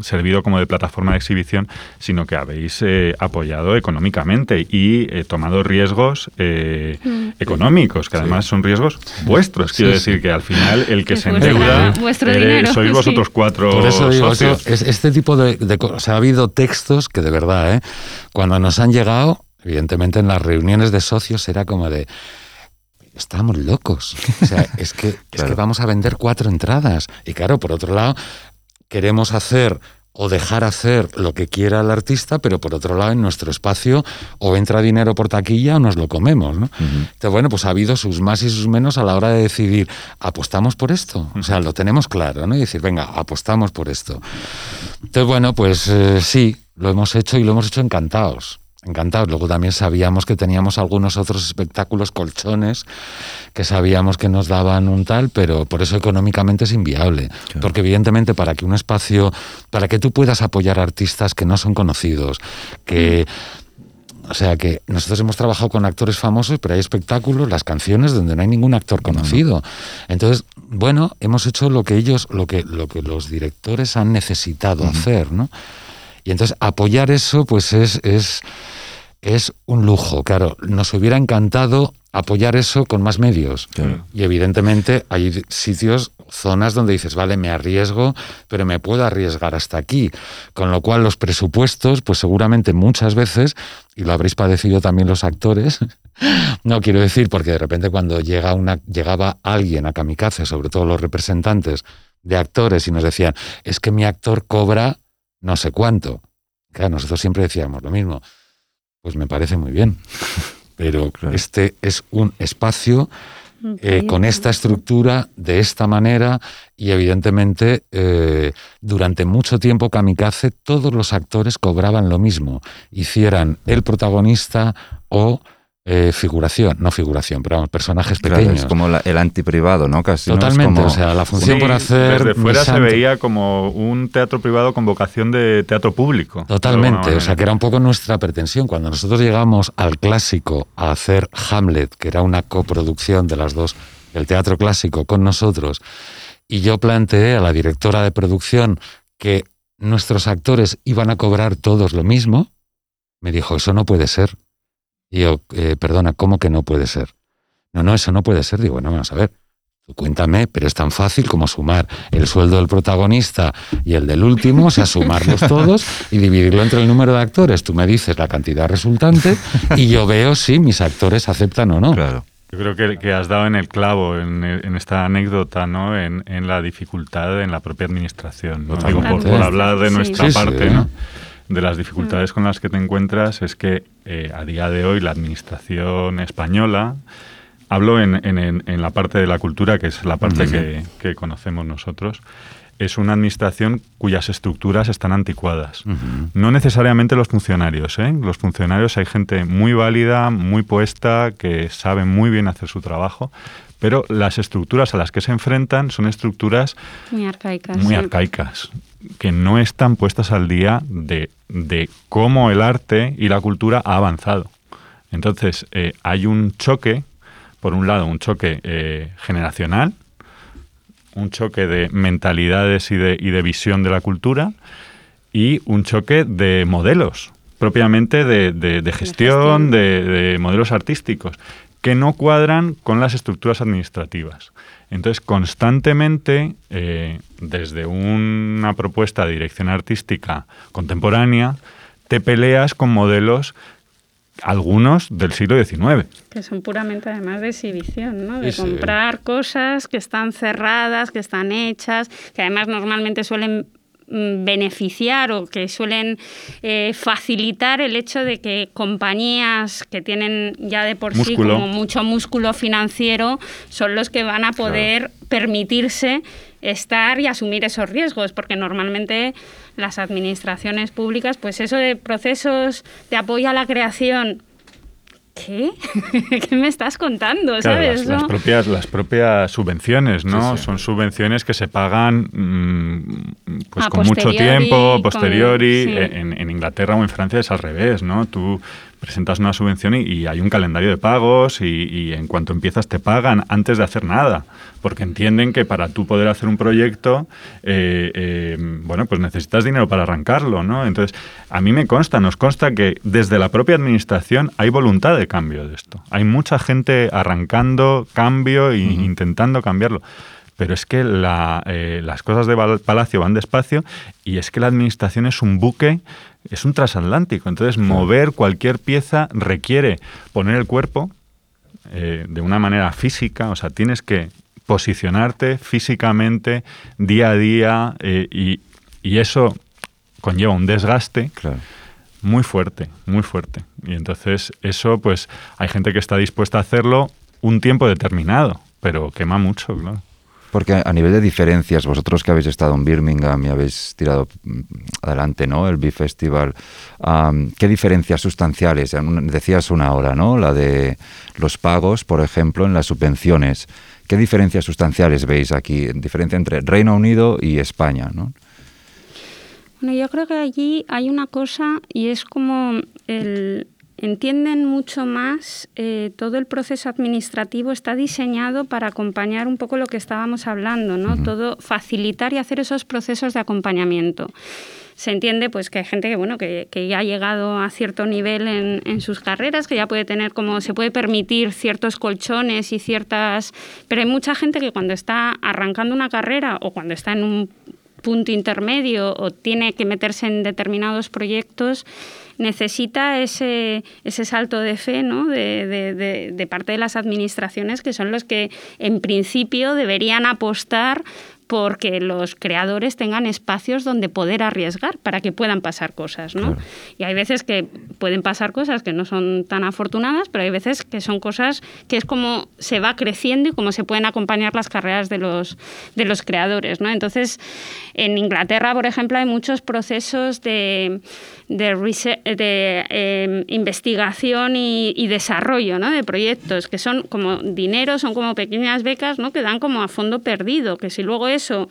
servido como de plataforma de exhibición, sino que habéis eh, apoyado económicamente y tomado riesgos mm. económicos, que además son riesgos vuestros. Quiero decir que al final el que se endeuda sois vosotros cuatro. Por eso digo, este tipo de, de cosas. ha habido textos que de verdad, cuando nos han llegado, evidentemente en las reuniones de socios era como de estamos locos. O sea, es que, es que vamos a vender cuatro entradas. Y claro, por otro lado, queremos hacer o dejar hacer lo que quiera el artista, pero por otro lado en nuestro espacio o entra dinero por taquilla o nos lo comemos. ¿no? Entonces, bueno, pues ha habido sus más y sus menos a la hora de decidir, apostamos por esto. O sea, lo tenemos claro, ¿no? Y decir, venga, apostamos por esto. Entonces, bueno, pues eh, sí, lo hemos hecho y lo hemos hecho encantados encantados. Luego también sabíamos que teníamos algunos otros espectáculos colchones que sabíamos que nos daban un tal, pero por eso económicamente es inviable. Porque evidentemente para que un espacio, para que tú puedas apoyar artistas que no son conocidos, que... O sea que nosotros hemos trabajado con actores famosos, pero hay espectáculos, las canciones donde no hay ningún actor conocido. Entonces, bueno, hemos hecho lo que ellos, lo que, lo que los directores han necesitado hacer, ¿no? Y entonces apoyar eso, pues es, es es un lujo. Claro, nos hubiera encantado apoyar eso con más medios. Y evidentemente hay sitios, zonas donde dices, vale, me arriesgo, pero me puedo arriesgar hasta aquí. Con lo cual los presupuestos, pues seguramente muchas veces, y lo habréis padecido también los actores, no quiero decir, porque de repente cuando llega una, llegaba alguien a Kamikaze, sobre todo los representantes de actores, y nos decían, es que mi actor cobra no sé cuánto. Claro, nosotros siempre decíamos lo mismo pues me parece muy bien. Pero este es un espacio eh, con esta estructura, de esta manera, y evidentemente eh, durante mucho tiempo Kamikaze todos los actores cobraban lo mismo, hicieran el protagonista o eh, figuración, no figuración, pero vamos, personajes pequeños. es como el antiprivado, ¿no? Casi Totalmente, o sea, la función por hacer... Desde fuera se veía como un teatro privado con vocación de teatro público. Totalmente, o sea, que era un poco nuestra pretensión. Cuando nosotros llegamos al clásico a hacer Hamlet, que era una coproducción de las dos, el teatro clásico con nosotros, y yo planteé a la directora de producción que nuestros actores iban a cobrar todos lo mismo, me dijo, eso no puede ser. Y yo, eh, perdona, ¿cómo que no puede ser? No, no, eso no puede ser. Digo, bueno, vamos a ver. Cuéntame, pero es tan fácil como sumar el sueldo del protagonista y el del último, o sea, sumarlos todos y dividirlo entre el número de actores. Tú me dices la cantidad resultante y yo veo si mis actores aceptan o no. Claro. Yo creo que, has dado en el clavo en, esta anécdota, ¿no? En, la dificultad en la propia administración. ¿no? Digo, por, hablar de nuestra parte, ¿no? De las dificultades con las que te encuentras es que eh, a día de hoy la administración española, hablo en, la parte de la cultura, que es la parte que, conocemos nosotros, es una administración cuyas estructuras están anticuadas. No necesariamente los funcionarios. ¿eh? Los funcionarios hay gente muy válida, muy puesta, que sabe muy bien hacer su trabajo, pero las estructuras a las que se enfrentan son estructuras muy arcaicas. Muy arcaicas que no están puestas al día de, cómo el arte y la cultura ha avanzado. Entonces, eh, hay un choque, por un lado, un choque eh, generacional, un choque de mentalidades y de, y de, visión de la cultura, y un choque de modelos, propiamente de, de gestión, de modelos artísticos, que no cuadran con las estructuras administrativas. Entonces, constantemente, eh, desde una propuesta de dirección artística contemporánea, te peleas con modelos algunos del siglo XIX. Que son puramente además de exhibición, ¿no? De comprar cosas que están cerradas, que están hechas, que además normalmente suelen beneficiar o que suelen eh, facilitar el hecho de que compañías que tienen ya de por sí como mucho músculo financiero son los que van a poder permitirse estar y asumir esos riesgos, porque normalmente las administraciones públicas, pues eso de procesos de apoyo a la creación ¿qué? ¿Qué me estás contando? ¿sabes? Las, propias, las propias subvenciones, ¿no? Son subvenciones que se pagan mm, pues con mucho tiempo, posteriori. En, Inglaterra o en Francia es al revés, ¿no? Tú presentas una subvención y, hay un calendario de pagos y, en cuanto empiezas te pagan antes de hacer nada, porque entienden que para tú poder hacer un proyecto, eh, eh, bueno, pues necesitas dinero para arrancarlo, ¿no? Entonces, a mí me consta, nos consta que desde la propia administración hay voluntad de cambio de esto. Hay mucha gente arrancando cambio e intentando cambiarlo pero es que eh, las cosas de Palacio van despacio y es que la administración es un buque, es un transatlántico. Entonces, mover cualquier pieza requiere poner el cuerpo eh, de una manera física, o sea, tienes que posicionarte físicamente día a día eh, y, eso conlleva un desgaste. Muy fuerte, muy fuerte. Y entonces eso, pues hay gente que está dispuesta a hacerlo un tiempo determinado, pero quema mucho, claro. Porque a nivel de diferencias, vosotros que habéis estado en Birmingham y habéis tirado mm, adelante ¿no? el Beef Festival, ¿qué diferencias sustanciales? Decías una hora, ¿no? La de los pagos, por ejemplo, en las subvenciones. ¿Qué diferencias sustanciales veis aquí? Diferencia entre Reino Unido y España, ¿no? Bueno, yo creo que allí hay una cosa y es como el, entienden mucho más, eh, todo el proceso administrativo está diseñado para acompañar un poco lo que estábamos hablando, ¿no? Todo facilitar y hacer esos procesos de acompañamiento. Se entiende pues que hay gente que bueno que, ya ha llegado a cierto nivel en, en, sus carreras, que ya puede tener como se puede permitir ciertos colchones y ciertas. Pero hay mucha gente que cuando está arrancando una carrera o cuando está en un punto intermedio o tiene que meterse en determinados proyectos, necesita ese, ese salto de fe ¿no? de, de, parte de las administraciones, que son los que en principio deberían apostar porque los creadores tengan espacios donde poder arriesgar para que puedan pasar cosas, ¿no? Y hay veces que pueden pasar cosas que no son tan afortunadas, pero hay veces que son cosas que es como se va creciendo y cómo se pueden acompañar las carreras de los, de los creadores, ¿no? Entonces, en Inglaterra, por ejemplo, hay muchos procesos de, de, em, investigación y, desarrollo ¿no? de proyectos, que son como dinero, son como pequeñas becas ¿no? que dan como a fondo perdido, que si luego eso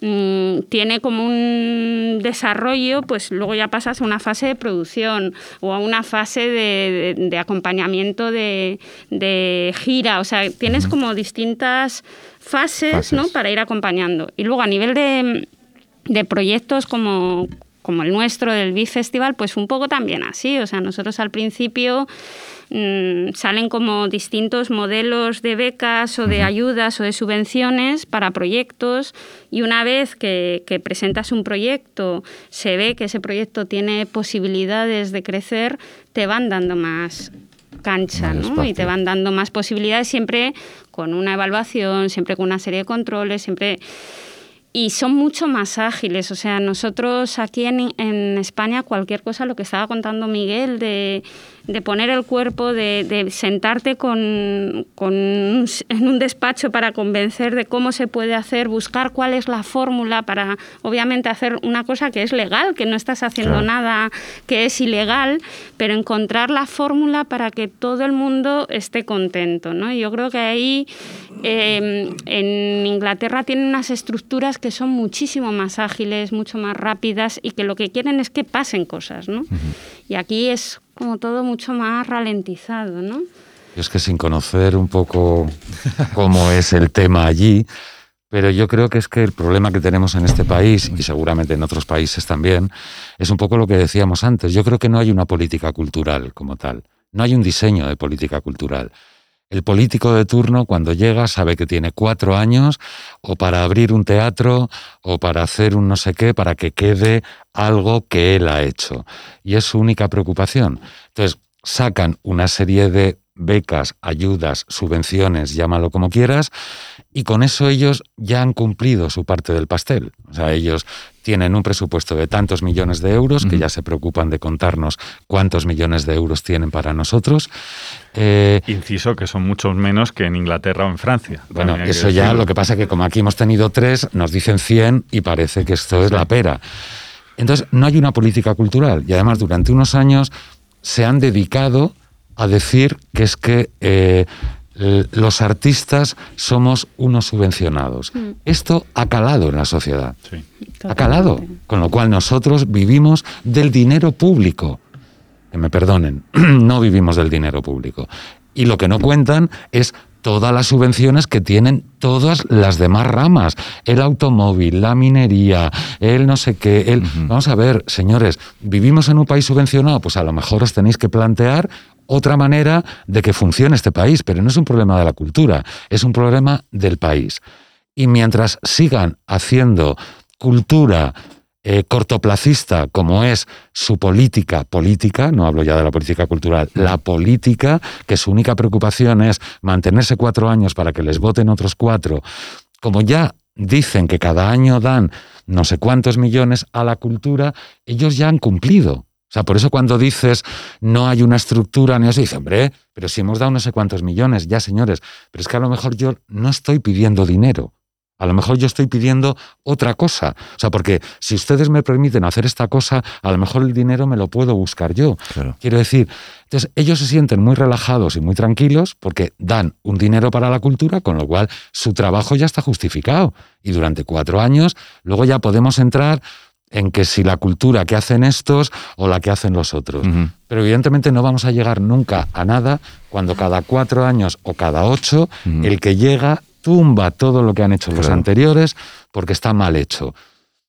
mm, tiene como un desarrollo, pues luego ya pasas a una fase de producción o a una fase de, acompañamiento de, gira, o sea, tienes como distintas fases, ¿no? para ir acompañando. Y luego a nivel de, de proyectos como, como el nuestro del Beef Festival, pues un poco también así. O sea, nosotros al principio mm, salen como distintos modelos de becas o de ayudas o de subvenciones para proyectos y una vez que, presentas un proyecto, se ve que ese proyecto tiene posibilidades de crecer, te van dando más cancha, ¿no? Y te van dando más posibilidades siempre con una evaluación, siempre con una serie de controles, siempre y son mucho más ágiles. O sea, nosotros aquí en, en, España, cualquier cosa, lo que estaba contando Miguel, de de poner el cuerpo, de, sentarte con, con, en un despacho para convencer de cómo se puede hacer, buscar cuál es la fórmula para, obviamente, hacer una cosa que es legal, que no estás haciendo nada que es ilegal, pero encontrar la fórmula para que todo el mundo esté contento. ¿no? yo creo que ahí em, en Inglaterra tienen unas estructuras que son muchísimo más ágiles, mucho más rápidas y que lo que quieren es que pasen cosas. ¿no? Y aquí es como todo mucho más ralentizado, ¿no? Es que sin conocer un poco cómo es el tema allí, pero yo creo que es que el problema que tenemos en este país, y seguramente en otros países también, es un poco lo que decíamos antes. Yo creo que no hay una política cultural como tal, no hay un diseño de política cultural. El político de turno cuando llega sabe que tiene cuatro años o para abrir un teatro o para hacer un no sé qué, para que quede algo que él ha hecho. Y es su única preocupación. Entonces, sacan una serie de becas, ayudas, subvenciones, llámalo como quieras, y con eso ellos ya han cumplido su parte del pastel. O sea, ellos tienen un presupuesto de tantos millones de euros, que ya se preocupan de contarnos cuántos millones de euros tienen para nosotros. Eh, Inciso que son muchos menos que en Inglaterra o en Francia. Bueno, eso ya, lo que pasa es que como aquí hemos tenido tres, nos dicen 100 y parece que esto es la pera. Entonces, no hay una política cultural y además durante unos años se han dedicado a decir que es que eh, los artistas somos unos subvencionados. Mm. Esto ha calado en la sociedad. Ha calado. Con lo cual nosotros vivimos del dinero público. que me perdonen, no vivimos del dinero público. Y lo que no cuentan es todas las subvenciones que tienen todas las demás ramas. El automóvil, la minería, el no sé qué. El... Vamos a ver, señores, ¿vivimos en un país subvencionado? Pues a lo mejor os tenéis que plantear otra manera de que funcione este país, pero no es un problema de la cultura, es un problema del país. Y mientras sigan haciendo cultura eh, cortoplacista como es su política política, no hablo ya de la política cultural, la política, que su única preocupación es mantenerse cuatro años para que les voten otros cuatro, como ya dicen que cada año dan no sé cuántos millones a la cultura, ellos ya han cumplido. O sea, por eso cuando dices no hay una estructura, ni eso, dice, hombre, pero si hemos dado no sé cuántos millones, ya señores, pero es que a lo mejor yo no estoy pidiendo dinero. A lo mejor yo estoy pidiendo otra cosa. O sea, porque si ustedes me permiten hacer esta cosa, a lo mejor el dinero me lo puedo buscar yo. Quiero decir, entonces ellos se sienten muy relajados y muy tranquilos porque dan un dinero para la cultura, con lo cual su trabajo ya está justificado. Y durante cuatro años, luego ya podemos entrar en que si la cultura que hacen estos o la que hacen los otros. Pero evidentemente no vamos a llegar nunca a nada cuando cada cuatro años o cada ocho el que llega tumba todo lo que han hecho los anteriores porque está mal hecho.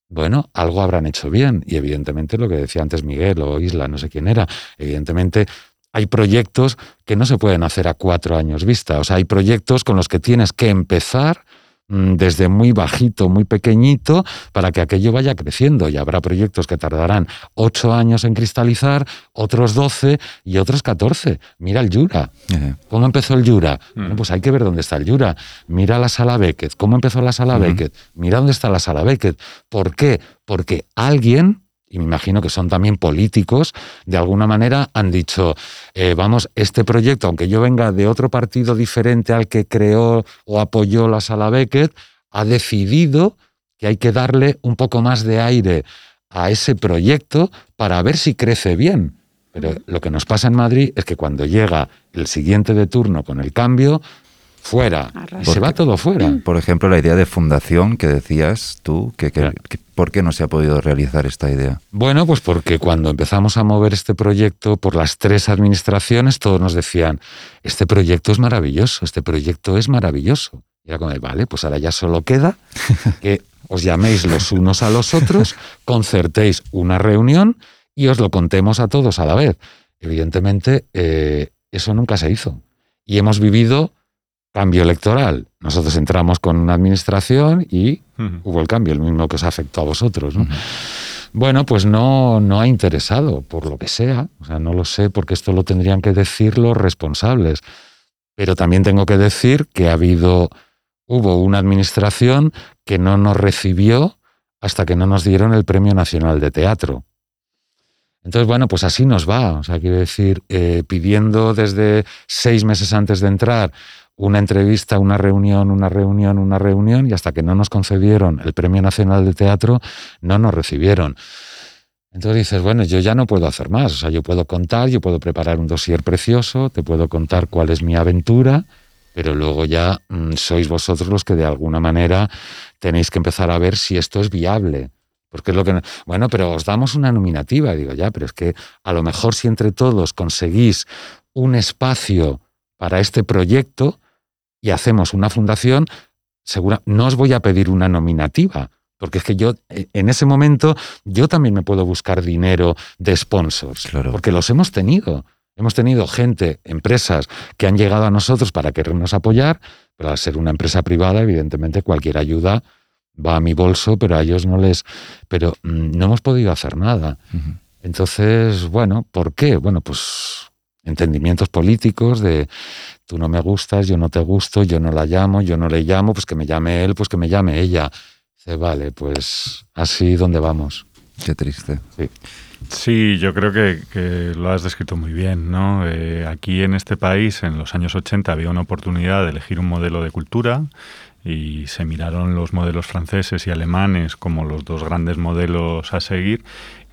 Bueno, algo habrán hecho bien y evidentemente lo que decía antes Miguel o Isla, no sé quién era, evidentemente hay proyectos que no se pueden hacer a cuatro años vista. O sea, hay proyectos con los que tienes que empezar desde muy bajito, muy pequeñito, para que aquello vaya creciendo. Y habrá proyectos que tardarán ocho años en cristalizar, otros doce y otros catorce. Mira el Yura. ¿Cómo empezó el Yura? Mm. pues hay que ver dónde está el Yura. Mira la sala Beckett. ¿Cómo empezó la sala Beckett? Mira dónde está la sala Beckett. ¿Por qué? Porque alguien y me imagino que son también políticos, de alguna manera han dicho, eh, vamos, este proyecto, aunque yo venga de otro partido diferente al que creó o apoyó la sala Beckett, ha decidido que hay que darle un poco más de aire a ese proyecto para ver si crece bien. Pero lo que nos pasa en Madrid es que cuando llega el siguiente de turno con el cambio, fuera. se va todo fuera. Por ejemplo, la idea de fundación que decías tú, que, ¿por qué no se ha podido realizar esta idea? Bueno, pues porque cuando empezamos a mover este proyecto por las tres administraciones, todos nos decían, este proyecto es maravilloso, este proyecto es maravilloso. Y era como, vale, pues ahora ya solo queda que os llaméis los unos a los otros, concertéis una reunión y os lo contemos a todos a la vez. Evidentemente, eh, eso nunca se hizo. Y hemos vivido cambio electoral. Nosotros entramos con una administración y hubo el cambio, el mismo que os afectó a vosotros. Bueno, pues no, no ha interesado, por lo que sea. O sea, no lo sé, porque esto lo tendrían que decir los responsables. Pero también tengo que decir que ha habido, hubo una administración que no nos recibió hasta que no nos dieron el Premio Nacional de Teatro. Entonces, bueno, pues así nos va. O sea, quiero decir, eh, pidiendo desde seis meses antes de entrar una entrevista, una reunión, una reunión, una reunión, y hasta que no nos concedieron el Premio Nacional de Teatro, no nos recibieron. Entonces dices, bueno, yo ya no puedo hacer más, o sea, yo puedo contar, yo puedo preparar un dossier precioso, te puedo contar cuál es mi aventura, pero luego ya mm, sois vosotros los que de alguna manera tenéis que empezar a ver si esto es viable. Porque es lo que. Bueno, pero os damos una nominativa. digo, ya, pero es que a lo mejor si entre todos conseguís un espacio para este proyecto, y hacemos una fundación, segura, no os voy a pedir una nominativa, porque es que yo, eh, en ese momento, yo también me puedo buscar dinero de sponsors, porque los hemos tenido. Hemos tenido gente, empresas que han llegado a nosotros para querernos apoyar, pero al ser una empresa privada, evidentemente cualquier ayuda va a mi bolso, pero a ellos no les... Pero mm, no hemos podido hacer nada. Entonces, bueno, ¿por qué? Bueno, pues entendimientos políticos de tú no me gustas, yo no te gusto, yo no la llamo, yo no le llamo, pues que me llame él, pues que me llame ella. Dice, vale, pues así donde vamos. Qué triste. Sí. Sí, yo creo que, lo has descrito muy bien. ¿no? Eh, aquí en este país, en los años 80, había una oportunidad de elegir un modelo de cultura y se miraron los modelos franceses y alemanes como los dos grandes modelos a seguir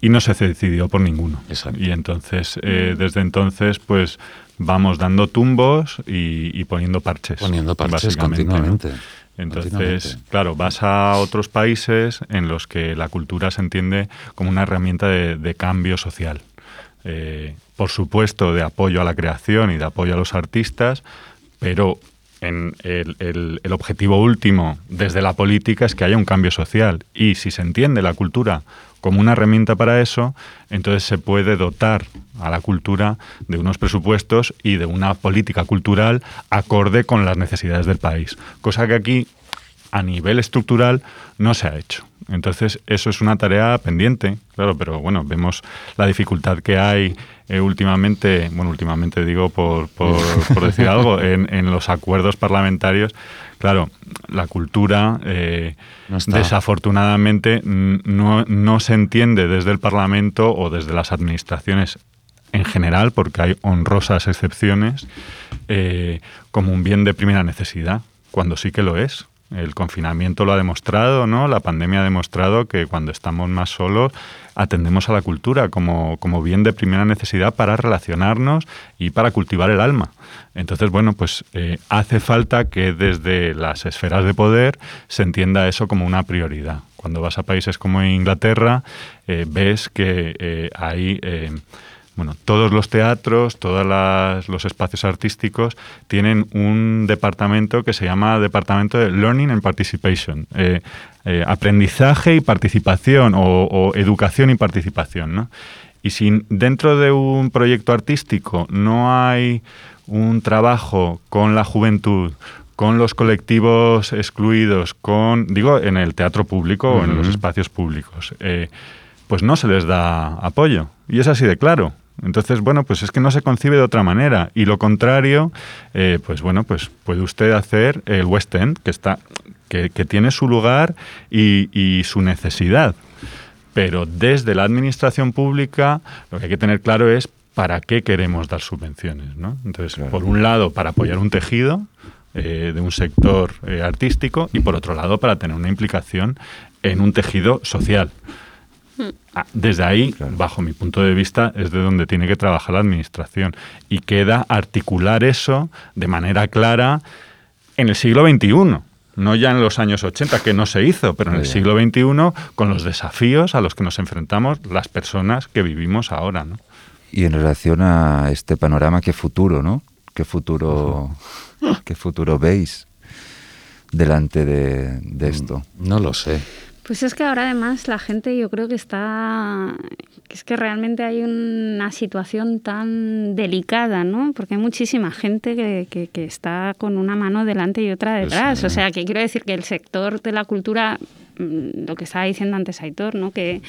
y no se decidió por ninguno. Y entonces, eh, desde entonces, pues vamos dando tumbos y, poniendo parches. Poniendo parches continuamente. Entonces, claro, vas a otros países en los que la cultura se entiende como una herramienta de, cambio social. eh, por supuesto, de apoyo a la creación y de apoyo a los artistas, pero en el, el, objetivo último desde la política es que haya un cambio social. Y si se entiende la cultura como una herramienta para eso, entonces se puede dotar a la cultura de unos presupuestos y de una política cultural acorde con las necesidades del país. Cosa que aquí, a nivel estructural, no se ha hecho. Entonces, eso es una tarea pendiente, claro, pero bueno, vemos la dificultad que hay eh, últimamente, bueno, últimamente digo por, por, decir algo, en, los acuerdos parlamentarios. Claro, la cultura, eh, desafortunadamente, no, no se entiende desde el Parlamento o desde las administraciones en general, porque hay honrosas excepciones, eh, como un bien de primera necesidad, cuando sí que lo es. El confinamiento lo ha demostrado, ¿no? La pandemia ha demostrado que cuando estamos más solos atendemos a la cultura como, como bien de primera necesidad para relacionarnos y para cultivar el alma. Entonces, bueno, pues eh, hace falta que desde las esferas de poder se entienda eso como una prioridad. Cuando vas a países como Inglaterra, eh, ves que eh, hay bueno, todos los teatros, todos los espacios artísticos tienen un departamento que se llama Departamento de Learning and Participation, eh, eh, aprendizaje y participación o, educación y participación. ¿no? Y si dentro de un proyecto artístico no hay un trabajo con la juventud, con los colectivos excluidos, con, digo, en el teatro público o en los espacios públicos, eh, pues no se les da apoyo. Y es así de claro. Entonces, bueno, pues es que no se concibe de otra manera. Y lo contrario, eh, pues bueno, pues puede usted hacer el West End, que está, que, tiene su lugar y, su necesidad. Pero desde la administración pública, lo que hay que tener claro es para qué queremos dar subvenciones. ¿no? Entonces, por un lado, para apoyar un tejido eh, de un sector eh, artístico y por otro lado, para tener una implicación en un tejido social. Ah, desde ahí, bajo mi punto de vista, es de donde tiene que trabajar la Administración. Y queda articular eso de manera clara en el siglo XXI. No ya en los años 80, que no se hizo, pero en el siglo XXI, con los desafíos a los que nos enfrentamos las personas que vivimos ahora. ¿no? Y en relación a este panorama, ¿qué futuro, no? ¿Qué futuro, ¿qué futuro veis delante de, de esto? No lo sé. Pues es que ahora además la gente yo creo que está, es que realmente hay una situación tan delicada, ¿no? Porque hay muchísima gente que, que, está con una mano delante y otra pues detrás. o sea, que quiero decir que el sector de la cultura, mm, lo que estaba diciendo antes Aitor, ¿no? Que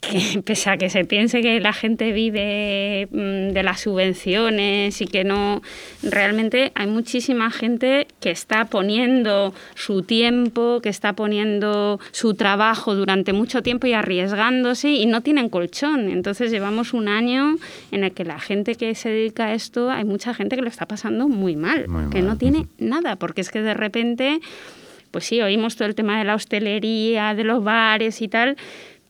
que pese a que se piense que la gente vive mm, de las subvenciones y que no, realmente hay muchísima gente que está poniendo su tiempo, que está poniendo su trabajo durante mucho tiempo y arriesgándose y no tienen colchón. Entonces llevamos un año en el que la gente que se dedica a esto, hay mucha gente que lo está pasando muy mal, que no tiene nada, porque es que de repente, pues sí, oímos todo el tema de la hostelería, de los bares y tal,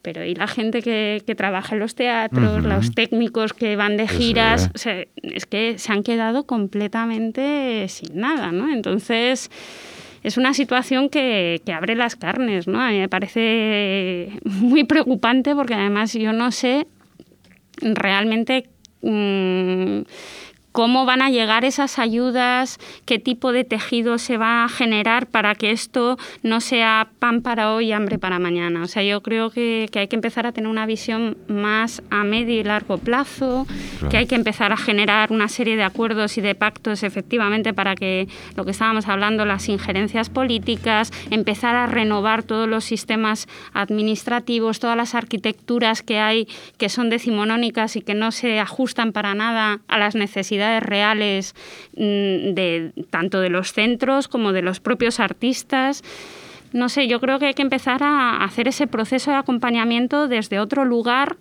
pero y la gente que, trabaja en los teatros, los técnicos que van de giras, es que se han quedado completamente sin nada, ¿no? Entonces es una situación que, abre las carnes, ¿no? A mí me parece muy preocupante porque además yo no sé realmente... Mm, cómo van a llegar esas ayudas, qué tipo de tejido se va a generar para que esto no sea pan para hoy y hambre para mañana. O sea, yo creo que, hay que empezar a tener una visión más a medio y largo plazo, que hay que empezar a generar una serie de acuerdos y de pactos efectivamente para que lo que estábamos hablando, las injerencias políticas, empezar a renovar todos los sistemas administrativos, todas las arquitecturas que hay que son decimonónicas y que no se ajustan para nada a las necesidades reales mm, de tanto de los centros como de los propios artistas. No sé, yo creo que hay que empezar a hacer ese proceso de acompañamiento desde otro lugar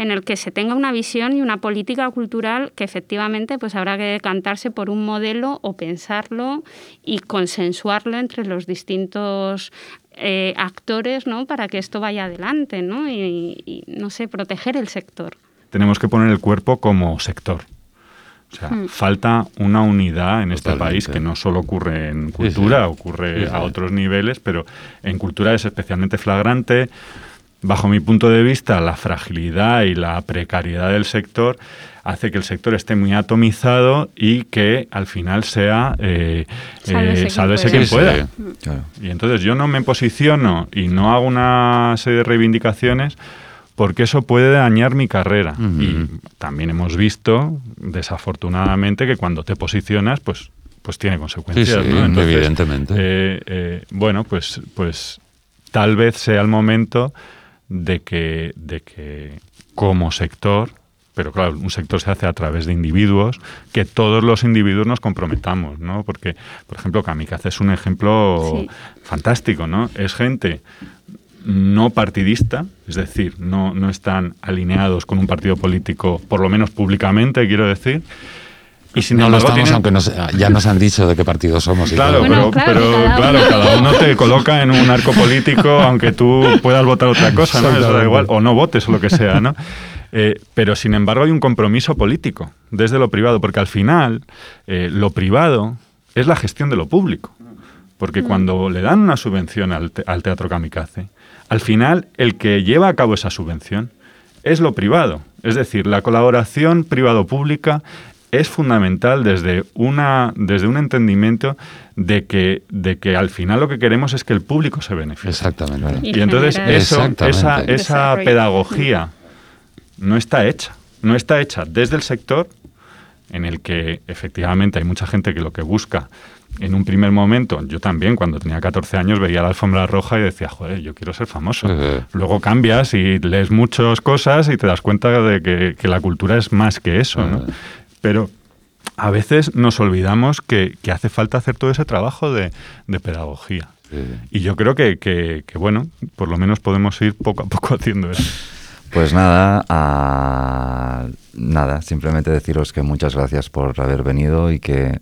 en el que se tenga una visión y una política cultural que efectivamente pues habrá que decantarse por un modelo o pensarlo y consensuarlo entre los distintos eh, actores ¿no? para que esto vaya adelante ¿no? y, no sé, proteger el sector. Tenemos que poner el cuerpo como sector. O sea, hmm. falta una unidad en este país que no solo ocurre en cultura, ocurre a otros niveles, pero en cultura es especialmente flagrante. bajo mi punto de vista, la fragilidad y la precariedad del sector hace que el sector esté muy atomizado y que al final sea eh, sálvese, eh, quien, pueda. Y entonces yo no me posiciono y no hago una serie de reivindicaciones porque eso puede dañar mi carrera. Y también hemos visto, desafortunadamente, que cuando te posicionas, pues, pues tiene consecuencias. evidentemente. Eh, bueno, pues, pues tal vez sea el momento de que, de que como sector, pero claro, un sector se hace a través de individuos, que todos los individuos nos comprometamos, ¿no? Porque, por ejemplo, Kamikaze es un ejemplo fantástico, ¿no? Es gente no partidista, es decir, no, no están alineados con un partido político, por lo menos públicamente, quiero decir, y si no lo estamos, aunque ya nos han dicho de qué partido somos. claro, pero, claro, cada uno te coloca en un arco político, aunque tú puedas votar otra cosa, ¿no? Eso da igual, o no votes o lo que sea, ¿no? Eh, pero sin embargo hay un compromiso político desde lo privado, porque al final eh, lo privado es la gestión de lo público. Porque mm. cuando le dan una subvención al, al Teatro Kamikaze, al final el que lleva a cabo esa subvención es lo privado. Es decir, la colaboración privado-pública es fundamental desde, una, desde un entendimiento de que, de que al final lo que queremos es que el público se beneficie. Exactamente. Y, entonces eso, esa, esa pedagogía no está hecha. No está hecha desde el sector en el que efectivamente hay mucha gente que lo que busca en un primer momento, yo también cuando tenía 14 años veía la alfombra roja y decía, joder, yo quiero ser famoso. Luego cambias y lees muchas cosas y te das cuenta de que, la cultura es más que eso. ¿no? Pero a veces nos olvidamos que, hace falta hacer todo ese trabajo de, pedagogía. Y yo creo que, bueno, por lo menos podemos ir poco a poco haciendo eso. Pues nada, nada, simplemente deciros que muchas gracias por haber venido y que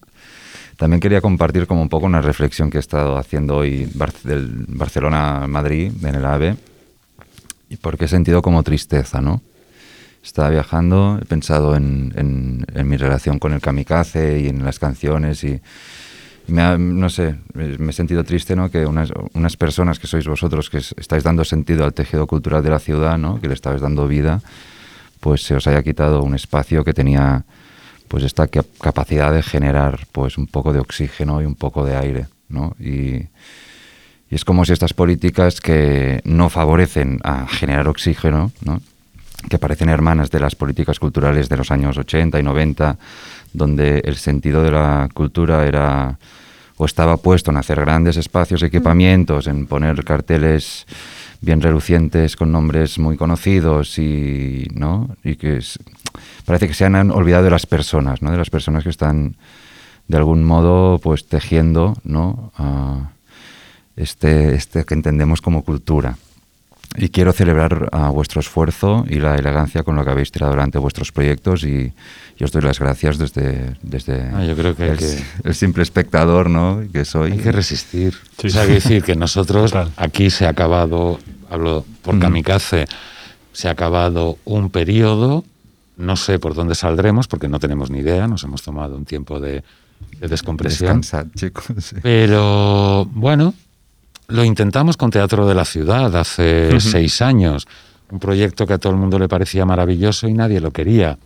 también quería compartir como un poco una reflexión que he estado haciendo hoy del Barcelona-Madrid, en el AVE, y porque he sentido como tristeza, ¿no? estaba viajando, he pensado en, mi relación con el kamikaze y en las canciones y, me no sé, me he sentido triste ¿no? que unas, unas, personas que sois vosotros, que estáis dando sentido al tejido cultural de la ciudad, ¿no? que le estáis dando vida, pues se os haya quitado un espacio que tenía pues esta capacidad de generar pues un poco de oxígeno y un poco de aire. ¿no? Y, y es como si estas políticas que no favorecen a generar oxígeno, ¿no? que parecen hermanas de las políticas culturales de los años 80 y 90, donde el sentido de la cultura era o estaba puesto en hacer grandes espacios, equipamientos, en poner carteles bien relucientes con nombres muy conocidos y, ¿no? y que parece que se han olvidado de las personas, ¿no? de las personas que están de algún modo pues tejiendo ¿no? este, este que entendemos como cultura. Y quiero celebrar a vuestro esfuerzo y la elegancia con lo que habéis tirado adelante vuestros proyectos y, os doy las gracias desde, desde ah, yo creo que el, simple espectador ¿no? que soy. Hay que resistir. Sí. hay que decir que nosotros aquí se ha acabado, hablo por mm. kamikaze, se ha acabado un periodo, no sé por dónde saldremos porque no tenemos ni idea, nos hemos tomado un tiempo de, de descompresión. chicos. Pero bueno, lo intentamos con Teatro de la Ciudad hace seis años, un proyecto que a todo el mundo le parecía maravilloso y nadie lo quería.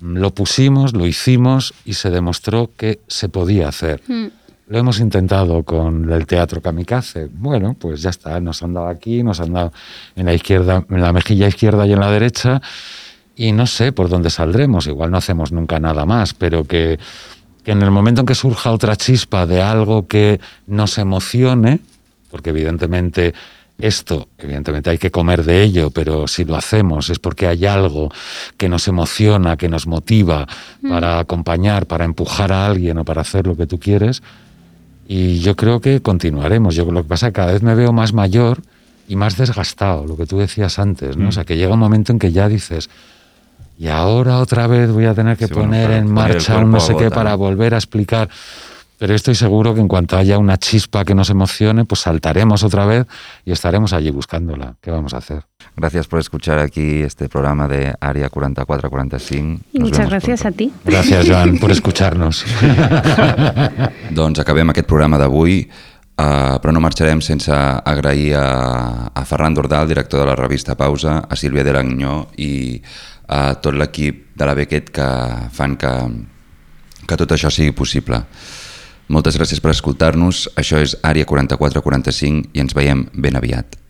Lo pusimos, lo hicimos y se demostró que se podía hacer. Hmm. Lo hemos intentado con el teatro kamikaze. Bueno, pues ya está, nos han dado aquí, nos han dado en la izquierda, en la mejilla izquierda y en la derecha, y no sé por dónde saldremos. Igual no hacemos nunca nada más, pero que, que en el momento en que surja otra chispa de algo que nos emocione, porque evidentemente esto, evidentemente hay que comer de ello, pero si lo hacemos es porque hay algo que nos emociona, que nos motiva mm. para acompañar, para empujar a alguien o para hacer lo que tú quieres. Y yo creo que continuaremos. Yo lo que pasa es que cada vez me veo más mayor y más desgastado, lo que tú decías antes, ¿no? O sea, que llega un momento en que ya dices, y ahora otra vez voy a tener que poner en marcha un no sé qué para volver a explicar. Pero estoy seguro que en cuanto haya una chispa que nos emocione, pues saltaremos otra vez y estaremos allí buscándola. ¿Qué vamos a hacer? Gracias por escuchar aquí este programa de Área 4445. I Nos muchas gracias pronto. a ti. Gràcies, Joan, per escuchar-nos. doncs acabem aquest programa d'avui, eh, però no marxarem sense agrair a, a Ferran Dordal, director de la revista Pausa, a Sílvia de Lagnó i a tot l'equip de la Bequet que fan que, que tot això sigui possible. Moltes gràcies per escoltar-nos. Això és Àrea 4445 i ens veiem ben aviat.